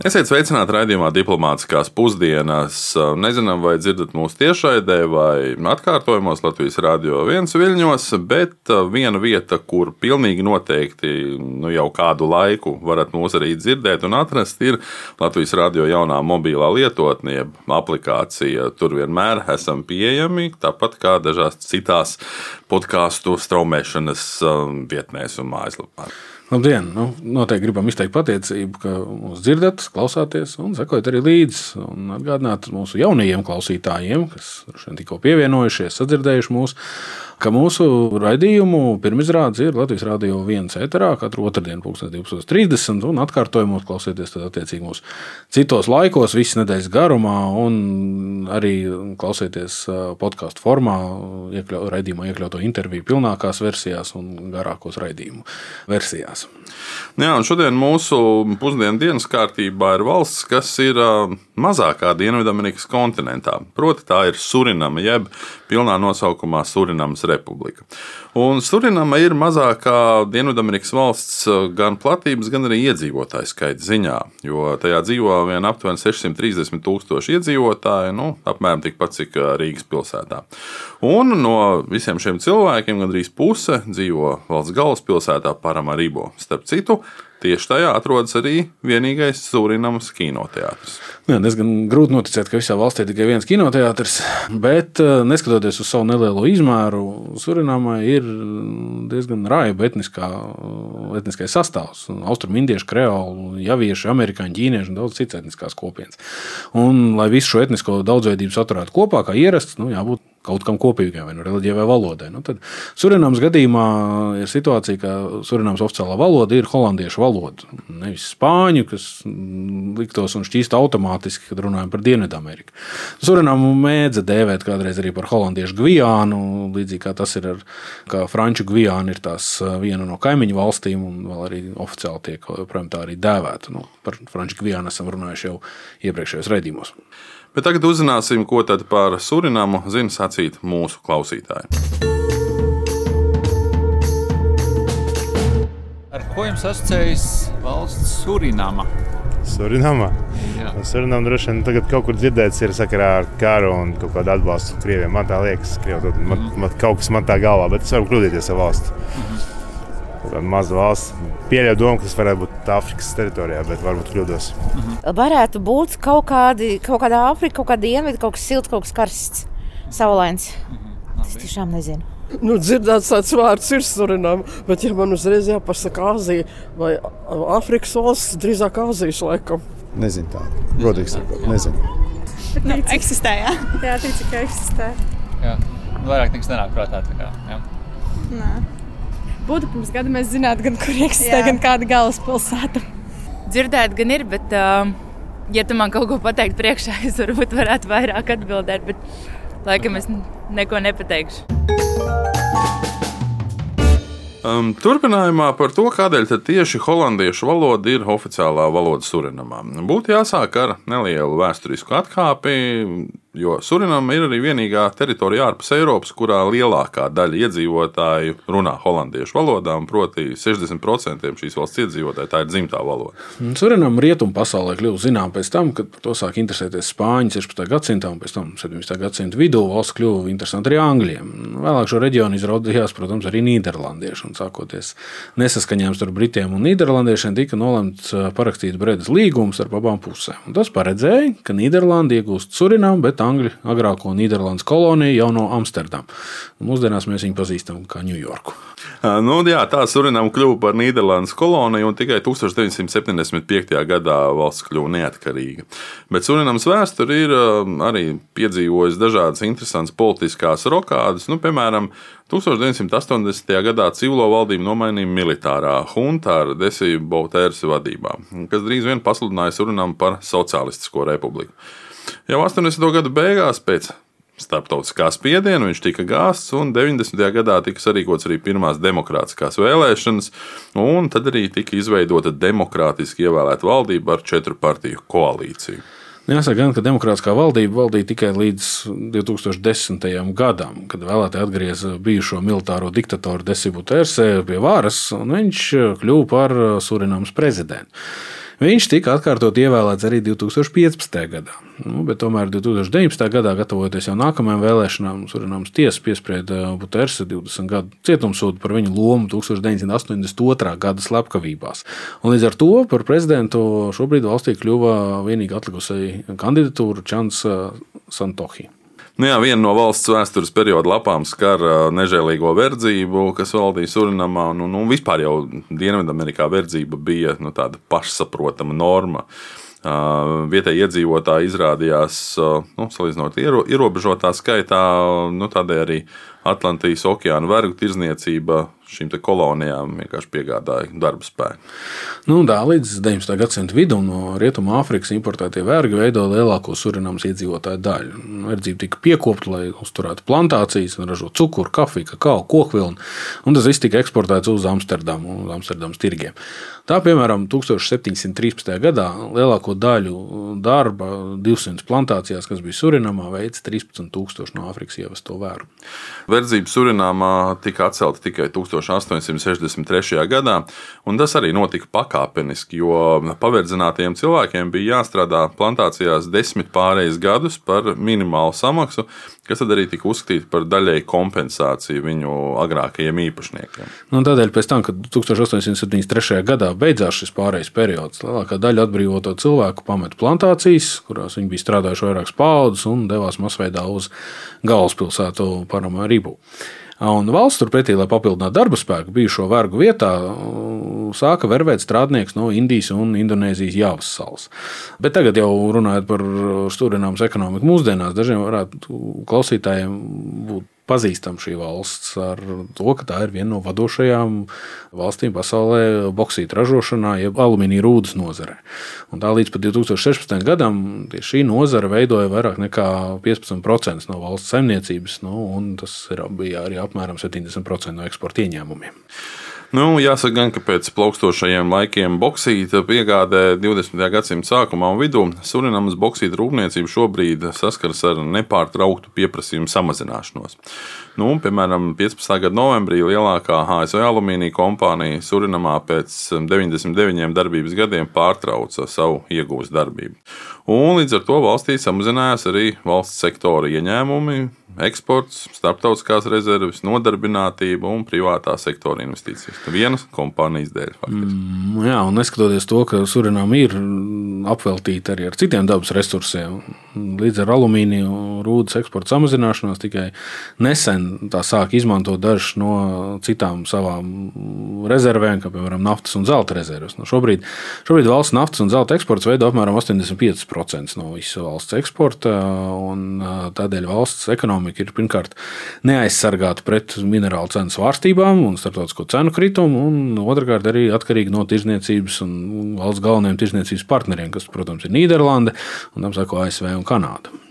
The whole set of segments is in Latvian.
Esiet sveicināti raidījumā Diplomātiskās pusdienas. Nezinām, vai dzirdat mūsu tiešraidē vai atkārtojumos Latvijas Rādio 1 viļņos, bet viena vieta, kur pilnīgi noteikti nu, jau kādu laiku varat mūs arī dzirdēt un atrast, ir Latvijas Rādio jaunā mobilā lietotne, aplikācija. Tur vienmēr esam pieejami, tāpat kā dažās citās podkāstu straumēšanas vietnēs un mājaslapās. Labdien! Nu, noteikti gribam izteikt pateicību, ka mūs dzirdat, klausāties un sekojat arī līdzi. Atgādināt mūsu jaunajiem klausītājiem, kas tikko pievienojušies, sadzirdējuši mūsu ka mūsu raidījumu pirmizrādes ir Latvijas Rādio 1 eterā katru otrdienu, 12.30 un atkārtojumos klausieties attiecīgi mūsu citos laikos, visas nedēļas garumā un arī klausieties podkāstu formā, iekļau, raidījumā iekļauto interviju pilnākās versijās un garākos raidījumu versijās. Jā, un šodien mūsu pusdienu dienas kārtībā ir valsts, kas ir mazākā Dienvidamerikas kontinentā. Proti, tā ir Surinama, jeb pilnā nosaukumā Surinamas republika. Un Surinama ir mazākā Dienvidamerikas valsts gan platības, gan arī iedzīvotāju skaita ziņā, jo tajā dzīvo vien aptuveni 630 tūkstoši iedzīvotāji, nu, apmēram tikpat cik Rīgas pilsētā. Un no visiem šiem cilvēkiem gandrīz puse dzīvo valsts galvaspilsētā Paramaribo. Starp citu, Tieši tajā atrodas arī vienīgais Surinamas kinoteātris. Jā, diezgan grūti noticēt, ka visā valstī ir tikai viens kinoteātris, bet eh, neskatoties uz savu nelielo izmēru, Surinamai ir diezgan raiba etniskā, etniskais sastāvs. Austrumindiešu, kreolu, javiešu, amerikāņu, ķīniešu un daudz citas etniskās kopienas. Un, lai visu šo etnisko daudzveidību saturētu kopā, kā ierasts, nu, jābūt kaut kam kopīgam, vai nu reliģijai, vai valodai. Nu, tad Surinams gadījumā ir situācija, ka Surinams oficiālā valoda ir holandiešu valoda. Nevis spāņu, kas liktos un šķīst automātiski, kad runājam par Dienvidameriku. Surinamu mēdza dēvēt kādreiz arī par holandiešu Gvijānu, līdzīgi kā tas ir ar Franču Gvijāna ir tās viena no kaimiņu valstīm, un vēl arī oficiāli tiek, protams, tā arī dēvēta. Nu, par Franču Gvijānu esam runājuši jau iepriekšējos raidījumos. Bet tagad uzzināsim, ko tad par Surinamu zina sacīt mūsu klausītāji. Ar ko jums asociējas valsts Surinama? Surinama. Surinam droši vien tagad kaut kur dzirdēts ir sakarā ar karu un kaut kādu atbalstu Krievijai. Man tā liekas, Krievi, man, man, kaut kas man tā galvā, bet es varu kļūdīties ar valsti. Mm -hmm tāda maza valsts. Pieļauju domu, ka tas varētu būt Āfrikas teritorijā, bet varbūt kļūdos. Mhm. Varētu būt kaut, kādi, kaut kāda Āfrika, kaut kāda dienvida, kaut kas silts, kaut kas karsts, saulains. Mhm. Es tiešām nezinu. Nu, dzirdēts tāds vārds ir surinām, bet, ja man uzreiz jāpasaka Āzija vai Āfrikas valsts, drīzāk Āzijas laikam. Nezinu tā, godīgi sakot, nezinu. Bet nu, eksistē, jā? Jā, tici, ka eksistē. Jā, vairāk nekas nenāk prātā. Tā kā, jā. Nē būtu pirms gada, mēs zinātu, gan kur eksistē, Jā. gan kāda galvaspilsēta. Dzirdēt, gan ir, bet, uh, ja tu man kaut ko pateikt priekšā, es varbūt varētu vairāk atbildēt, bet laikam es neko nepateikšu. Um, turpinājumā par to, kādēļ tieši holandiešu valoda ir oficiālā valoda Surinamā. Būtu jāsāk ar nelielu vēsturisku atkāpi. Jo Surinama ir arī vienīgā teritorija ārpus Eiropas, kurā lielākā daļa iedzīvotāju runā holandiešu valodā, un proti 60% šīs valsts iedzīvotāji tā ir dzimtā valoda. Surinama rietumu pasaulē kļuva zinām pēc tam, kad par to sāk interesēties Spāņi 16. gadsimtā, un pēc tam 17. gadsimta vidū valsts kļuva interesanti arī Angļiem. Vēlāk šo reģionu izraudījās, protams, arī Nīderlandieši, un sākoties nesaskaņām starp Britiem un Nīderlandiešiem tika nolemts parakstīt Bredas līgumus ar abām pusēm. Un tas paredzēja, ka Nīderlanda iegūst Surinamu, bet Angļu agrāko Nīderlandes koloniju jau no Amsterdamas. Mūsdienās mēs viņu pazīstam kā Ņujorku. Nu, jā, tā Surinam kļuva par Nīderlandes koloniju, un tikai 1975. gadā valsts kļuva neatkarīga. Bet Surinams vēsture ir arī piedzīvojusi dažādas interesantas politiskās rokādes. Nu, piemēram, 1980. gadā civilo valdību nomainīja militārā hunta ar Desiju Bautērsi vadībā, kas drīz vien pasludināja Surinam par sociālistisko republiku. Jau 80. gadu beigās pēc starptautiskā spiediena viņš tika gāzts, un 90. gadā tika sarīkots arī pirmās demokrātiskās vēlēšanas, un tad arī tika izveidota demokrātiski ievēlēta valdība ar četru partiju koalīciju. Jāsaka, gan, ka demokrātiskā valdība valdīja tikai līdz 2010. gadam, kad vēlētāji atgrieza bijušo militāro diktatoru Desibu Tērsē pie varas, un viņš kļuva par Surinamas prezidentu. Viņš tika atkārtot ievēlēts arī 2015. gadā. Nu, tomēr 2019. gadā, gatavojoties jau nākamajām vēlēšanām, Surinams tiesa piesprieda Butersa 20 gadu cietumsodu par viņa lomu 1982. gada slepkavībās. Un līdz ar to par prezidentu šobrīd valstī kļuva vienīgi atlikusī kandidatūra Čans Santohi. Nu jā, viena no valsts vēstures perioda lapām skar nežēlīgo verdzību, kas valdīja Surinamā. Nu, nu, vispār jau Dienvidamerikā verdzība bija nu, tāda pašsaprotama norma. Vietējie iedzīvotāji izrādījās, nu, salīdzinot ierobežotā skaitā, nu, tādēļ arī Atlantijas okeāna vergu tirzniecība šīm kolonijām vienkārši piegādāja darba spēku. Nu, tā, līdz 19. gadsimta vidum no Rietumāfrikas importētie vergi veidoja lielāko surinamas iedzīvotāju daļu. Verdzība tika piekopta, lai uzturētu plantācijas, ražotu cukuru, kafiju, kakao, kokvilnu, un tas viss tika eksportēts uz Amsterdamu un Amsterdamas tirgiem. Tā, piemēram, 1713. gadā lielāko daļu darba 200 plantācijās, kas bija Surinamā, veica 13,000 no Āfrikas ievesto vēru. Verdzība Surināmā tika atcelta tikai 1863. gadā, un tas arī notika pakāpeniski, jo paverdzinātiem cilvēkiem bija jāstrādā plantācijās desmit pārējus gadus par minimālu samaksu, kas arī tika uzskatīta par daļēju kompensāciju viņu agrākajiem īpašniekiem. Nu, tādēļ, tam, kad 1873. gadā beidzās šis pārējais periods, lielākā daļa atbrīvoto cilvēku pameta plantācijas, kurās viņi bija strādājuši vairākas paudzes un devās masveidā uz galvaspilsētu Paramaribu. Un valsts turpretī, lai papildinātu darba spēku, bijušo vergu vietā, sāka vervēt strādniekus no Indijas un Indonēzijas Jāvas salas. Bet tagad, jau runājot par Stūrināmas ekonomiku mūsdienās, dažiem varētu klausītājiem būt pazīstama šī valsts ar to, ka tā ir viena no vadošajām valstīm pasaulē boksīta ražošanā, jeb alumīnija rūdas nozarē. Un tā līdz 2016. gadam šī nozara veidoja vairāk nekā 15% no valsts saimniecības, nu, un tas ir, bija arī apmēram 70% no eksporta ieņēmumiem. Nu, jāsaka, gan, ka pēc plaukstošajiem laikiem boksīta piegādē 20. gadsimta sākumā un vidū Surinamas boksīta rūpniecība šobrīd saskaras ar nepārtrauktu pieprasījumu samazināšanos. Nu, piemēram, 15. gada novembrī lielākā ASV alumīnija kompānija Surinamā pēc 99 darbības gadiem pārtrauca savu iegūstu darbību. Un līdz ar to valstī samazinājās arī valsts sektora ieņēmumi, eksports, starptautiskās rezerves, nodarbinātība un privātā sektora investīcijas. Vienas kompānijas dēļ. Faktiski. Mm, jā, un neskatoties to, ka Surinām ir apveltīta arī ar citiem dabas resursiem, līdz ar alumīniju rūdas eksporta samazināšanos tikai nesen tā sāk izmantot dažas no citām savām rezervēm, kā piemēram naftas un zelta rezerves. Nu, šobrīd, šobrīd valsts naftas un zelta eksports veido apmēram 85% no visas valsts eksporta, un tādēļ valsts ekonomika ekonomika ir pirmkārt neaizsargāta pret minerālu cenu svārstībām un starptautisko cenu kritumu, un otrkārt arī atkarīga no tirzniecības un valsts galvenajiem tirzniecības partneriem, kas, protams, ir Nīderlande un tam sako ASV un Kanāda.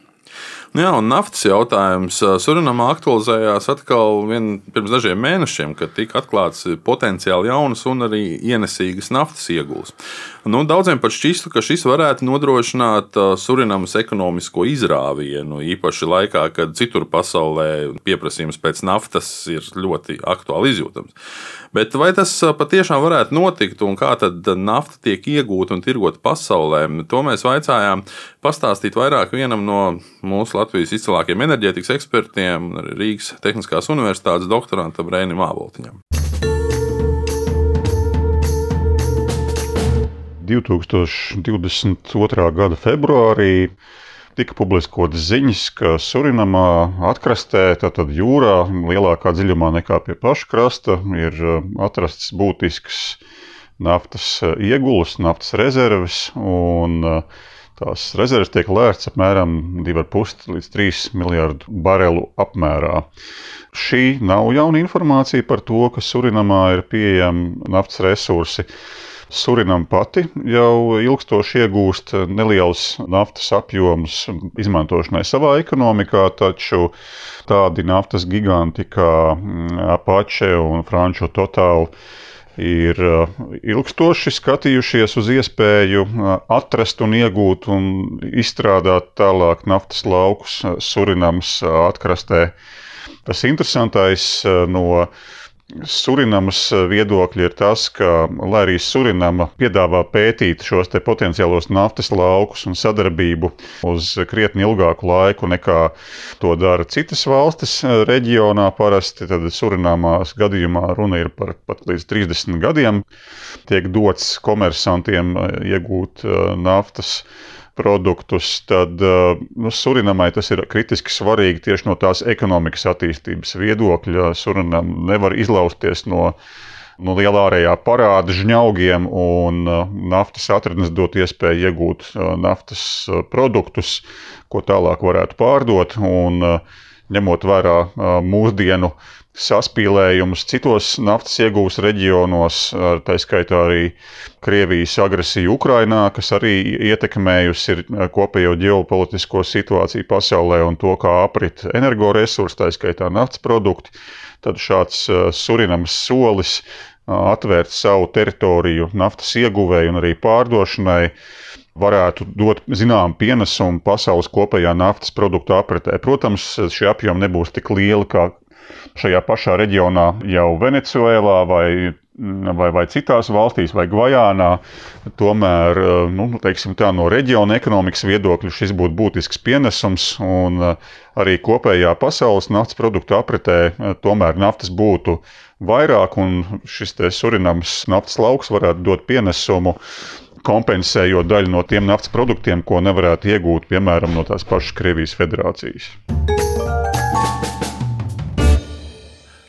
Nu jā, un naftas jautājums Surinamā aktualizējās atkal vien, pirms dažiem mēnešiem, kad tika atklāts potenciāli jaunas un arī ienesīgas naftas iegūs. Nu, daudziem pat šķistu, ka šis varētu nodrošināt Surinamas ekonomisko izrāvienu, īpaši laikā, kad citur pasaulē pieprasījums pēc naftas ir ļoti aktuāli izjūtams. Bet vai tas patiešām varētu notikt un kā tad nafta tiek iegūta un tirgota pasaulē? To mēs vaicājām pastāstīt vairāk vienam no mūsu Latvijas izcilākajiem enerģētikas ekspertiem, Rīgas Tehniskās Universitātes doktorantam Rēnim Āboltiņam. 2022. gada februārī tika publiskotas ziņas, ka Surinamā atkrastē, tātad jūrā, lielākā dziļumā nekā pie paša krasta, ir uh, atrasts būtisks naftas uh, iegulas, naftas rezerves. Un, uh, Tās rezerves tiek lēsts apmēram 2,5 līdz 3 miljardu barelu apmērā. Šī nav jauna informācija par to, ka Surinamā ir pieejami naftas resursi. Surinam pati jau ilgstoši iegūst nelielus naftas apjomus izmantošanai savā ekonomikā, taču tādi naftas giganti kā mm, Apache un Franču Total ir ilgstoši skatījušies uz iespēju atrast un iegūt un izstrādāt tālāk naftas laukus Surinams atkrastē. Tas interesantais no Surinamas viedokļa ir tas, ka, lai arī Surinama piedāvā pētīt šos potenciālos naftas laukus un sadarbību uz krietni ilgāku laiku nekā to dara citas valstis reģionā, parasti tad Surinamās gadījumā runa ir par pat līdz 30 gadiem, tiek dots komersantiem iegūt naftas produktus, tad uh, nu, Surinamai tas ir kritiski svarīgi tieši no tās ekonomikas attīstības viedokļa. Surinam nevar izlausties no, no lielā ārējā parāda žņaugiem, un uh, naftas atradnes dot iespēju iegūt uh, naftas produktus, ko tālāk varētu pārdot. Un, ņemot vērā mūsdienu saspīlējumus citos naftas iegūs reģionos, tā skaitā arī Krievijas agresiju Ukrainā, kas arī ietekmējusi kopējo ģeopolitisko situāciju pasaulē un to, kā aprit energoresursi, tā skaitā naftas produkti, tad šāds surinams solis atvērt savu teritoriju naftas ieguvēju un arī pārdošanai varētu dot zināmu pienesumu pasaules kopējā naftas produktu apritē. Protams, šie apjomi nebūs tik lieli kā šajā pašā reģionā, jau Venecijā vai, vai, vai citās valstīs, vai Gvajānā. Tomēr nu, teiksim, tā, no reģiona ekonomikas viedokļa šis būtu būtisks pienesums. Un arī kopējā pasaules naftas produktu apritē tomēr naftas būtu vairāk, un šis surinams naftas lauks varētu dot pienesumu kompensējot daļu no tiem naftas produktiem, ko nevarētu iegūt, piemēram, no tās pašas Krievijas federācijas.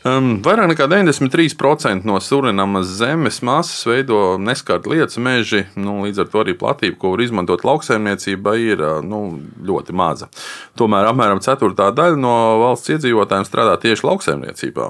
Um, vairāk nekā 93% no Surinamas zemes masas veido neskarta lietas meži. Nu, līdz ar to arī platība, ko var izmantot lauksaimniecībā, ir nu, ļoti maza. Tomēr apmēram ceturtā daļa no valsts iedzīvotājiem strādā tieši lauksaimniecībā.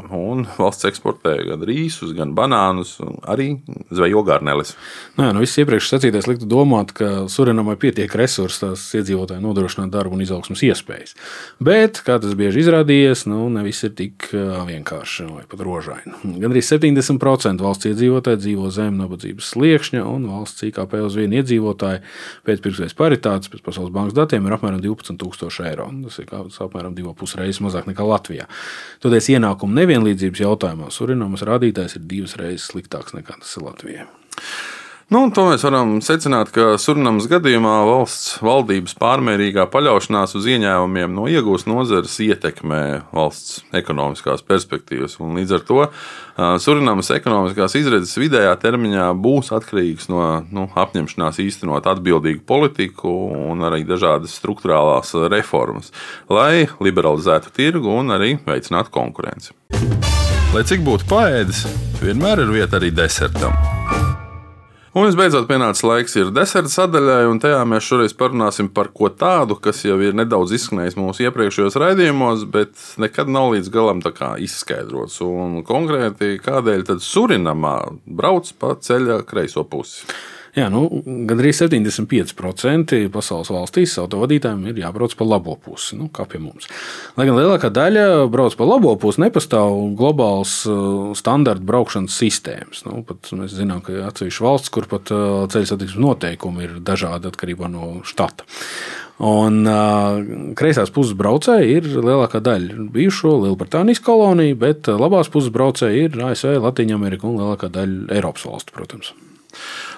Valsts eksportē gan rīsus, gan banānus, arī zvejo garneles. Jā, nu, viss iepriekš sacītais liktu domāt, ka Surinamai pietiek resursi tās iedzīvotāju nodrošināt darbu un izaugsmas iespējas. Bet, kā tas bieži izrādījies, nu, ne viss ir tik vienkārši vienkārša vai pat rožaina. Gan arī 70% valsts iedzīvotāji dzīvo zem nabadzības sliekšņa, un valsts IKP uz vienu iedzīvotāju pēc pirkstveida paritātes, pēc Pasaules bankas datiem, ir apmēram 12,000 eiro. Tas ir apmēram 2,5 reizes mazāk nekā Latvijā. Toties ienākumu nevienlīdzības jautājumā Surinamas rādītājs ir divas reizes sliktāks nekā tas ir Latvijā. Nu, to mēs varam secināt, ka Surinamas gadījumā valsts valdības pārmērīgā paļaušanās uz ieņēmumiem no iegūst nozares ietekmē valsts ekonomiskās perspektīvas. Un līdz ar to Surinamas ekonomiskās izredzes vidējā termiņā būs atkarīgas no nu, apņemšanās īstenot atbildīgu politiku un arī dažādas struktūrālās reformas, lai liberalizētu tirgu un arī veicinātu konkurenci. Lai cik būtu paēdis, vienmēr ir vieta arī desertam. Un visbeidzot, pienācis laiks ir deserta sadaļai, un tajā mēs šoreiz parunāsim par ko tādu, kas jau ir nedaudz izskanējis mūsu iepriekšējos raidījumos, bet nekad nav līdz galam izskaidrots. Un konkrēti, kādēļ tad Surinamā brauc pa ceļa kreiso pusi? Jā, nu, Gan arī 75% pasaules valstīs autovadītājiem ir jābrauc pa labo pusi, nu, kā pie mums. Lai gan lielākā daļa brauc pa labo pusi, nepastāv globāls uh, standarta braukšanas sistēmas. Nu, mēs zinām, ka ir atsevišķas valsts, kur pat uh, ceļu satiksmes noteikumi ir dažādi atkarībā no štata. Un uh, kreisās puses braucēji ir lielākā daļa bijušo Lielbritānijas koloniju, bet labās puses braucēji ir ASV, Latvija, Amerika un lielākā daļa Eiropas valstu, protams.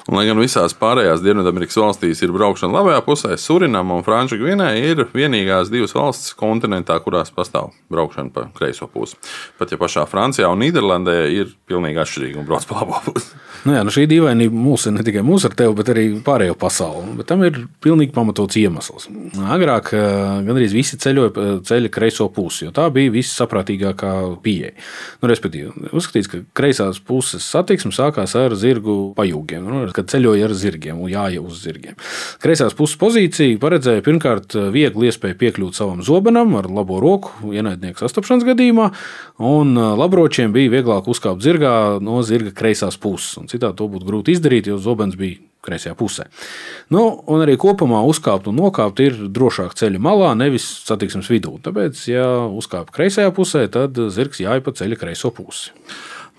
Un, lai gan visās pārējās Dienvidamerikas valstīs ir braukšana labajā pusē, Surinam un Frančija Gvinēja ir vienīgās divas valstis kontinentā, kurās pastāv braukšana pa kreiso pusi. Pat ja pašā Francijā un Nīderlandē ir pilnīgi atšķirīgi un brauc pa labo pusi. Nu jā, nu šī dīvainība mūs ir ne tikai mūsu ar tevi, bet arī pārējo pasauli. Bet tam ir pilnīgi pamatots iemesls. Agrāk eh, gandrīz visi ceļoja ceļa kreiso pusi, jo tā bija vissaprātīgākā pieeja. Nu, respektīvi, uzskatīts, ka kreisās puses satiksme sākās ar zirgu pajūgiem. Nu, kad ceļoja ar zirgiem un jāja uz zirgiem. Kreisās puses pozīcija paredzēja pirmkārt vieglu iespēju piekļūt savam zobenam ar labo roku ienaidnieku sastapšanas gadījumā, un labročiem bija vieglāk uzkāpt zirgā no zirga kreisās puses. Citādi to būtu grūti izdarīt, jo zobens bija kreisajā pusē. Nu, un arī kopumā uzkāpt un nokāpt ir drošāk ceļa malā, nevis satiksmes vidū. Tāpēc, ja uzkāp kreisajā pusē, tad zirgs jāja pa ceļa kreiso pusi.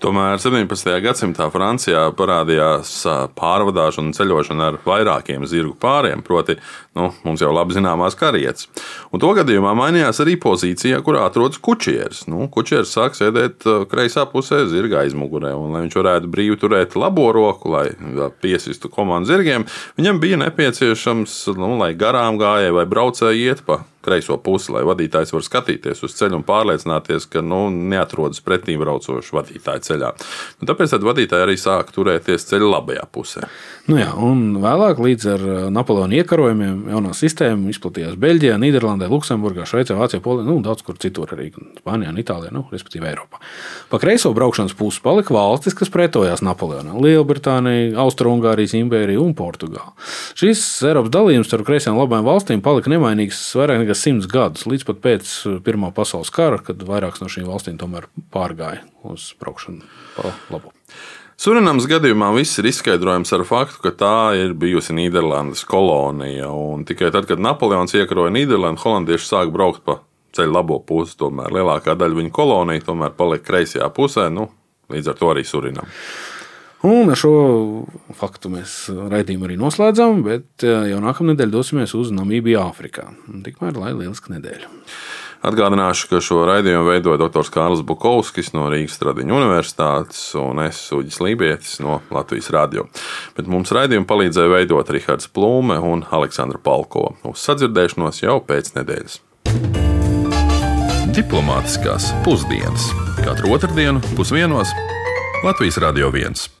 Tomēr 17. gadsimtā Francijā parādījās pārvadāšana un ceļošana ar vairākiem zirgu pāriem, proti, nu, mums jau labi zināmās karietes. Un to gadījumā mainījās arī pozīcija, kurā atrodas kučieris. Nu, kučieris sāk sēdēt kreisā pusē zirga aizmugurē, un, lai viņš varētu brīvi turēt labo roku, lai piesistu komandu zirgiem, viņam bija nepieciešams, nu, lai garām gājēji vai braucēji iet pa kreiso pusi, lai vadītājs var skatīties uz ceļu un pārliecināties, ka nu, neatrodas pretī braucošu vadītāju ceļā. Nu, tāpēc vadītāji arī sāk turēties ceļa labajā pusē. Nu jā, un vēlāk, līdz ar uh, Napoleona iekarojumiem, jaunā sistēma izplatījās Beļģijā, Nīderlandē, Luksemburgā, Šveicē, Vācijā, Polijā, nu, daudz kur citur, arī Spānijā, un Itālijā, nu, respektīvi Eiropā. Pa kreiso braukšanas pusi palika valstis, kas pretojās Napoleonam - Lielbritānija, Austrumgārijas impērija un Portugāla. Šīs Eiropas dalījums starp kreisajām un labajām valstīm palika nemainīgs vairāk nekā simts gadus, līdz pat pēc Pirmā pasaules kara, kad vairākas no šīm valstīm tomēr pārgāja uz braukšanu pa labu. Surinams gadījumā viss ir izskaidrojams ar faktu, ka tā ir bijusi Nīderlandes kolonija. Tikai tad, kad Napoleons iekaroja Nīderlandi, holandieši sāk braukt pa ceļu labo pusi. Tomēr lielākā daļa viņa kolonija tomēr palika kreisajā pusē, nu, līdz ar to arī Surinam. Un ar šo faktu mēs raidījumu arī noslēdzam, bet eh, jau nākamā nedēļa dosimies uz Namībiju, Āfrikā. Tikmēr lai lieliska nedēļa! Atgādināšu, ka šo raidījumu veidoja dr. Kārlis Bukovskis no Rīgas Tradiņu Universitātes un es Uģis Lībietis no Latvijas Radio. Bet mums raidījumu palīdzēja veidot Rihards Plūme un Aleksandra Palko. Uz sadzirdēšanos jau pēc nedēļas. Diplomātiskās pusdienas katru otrdienu pusdienos Latvijas Radio 1.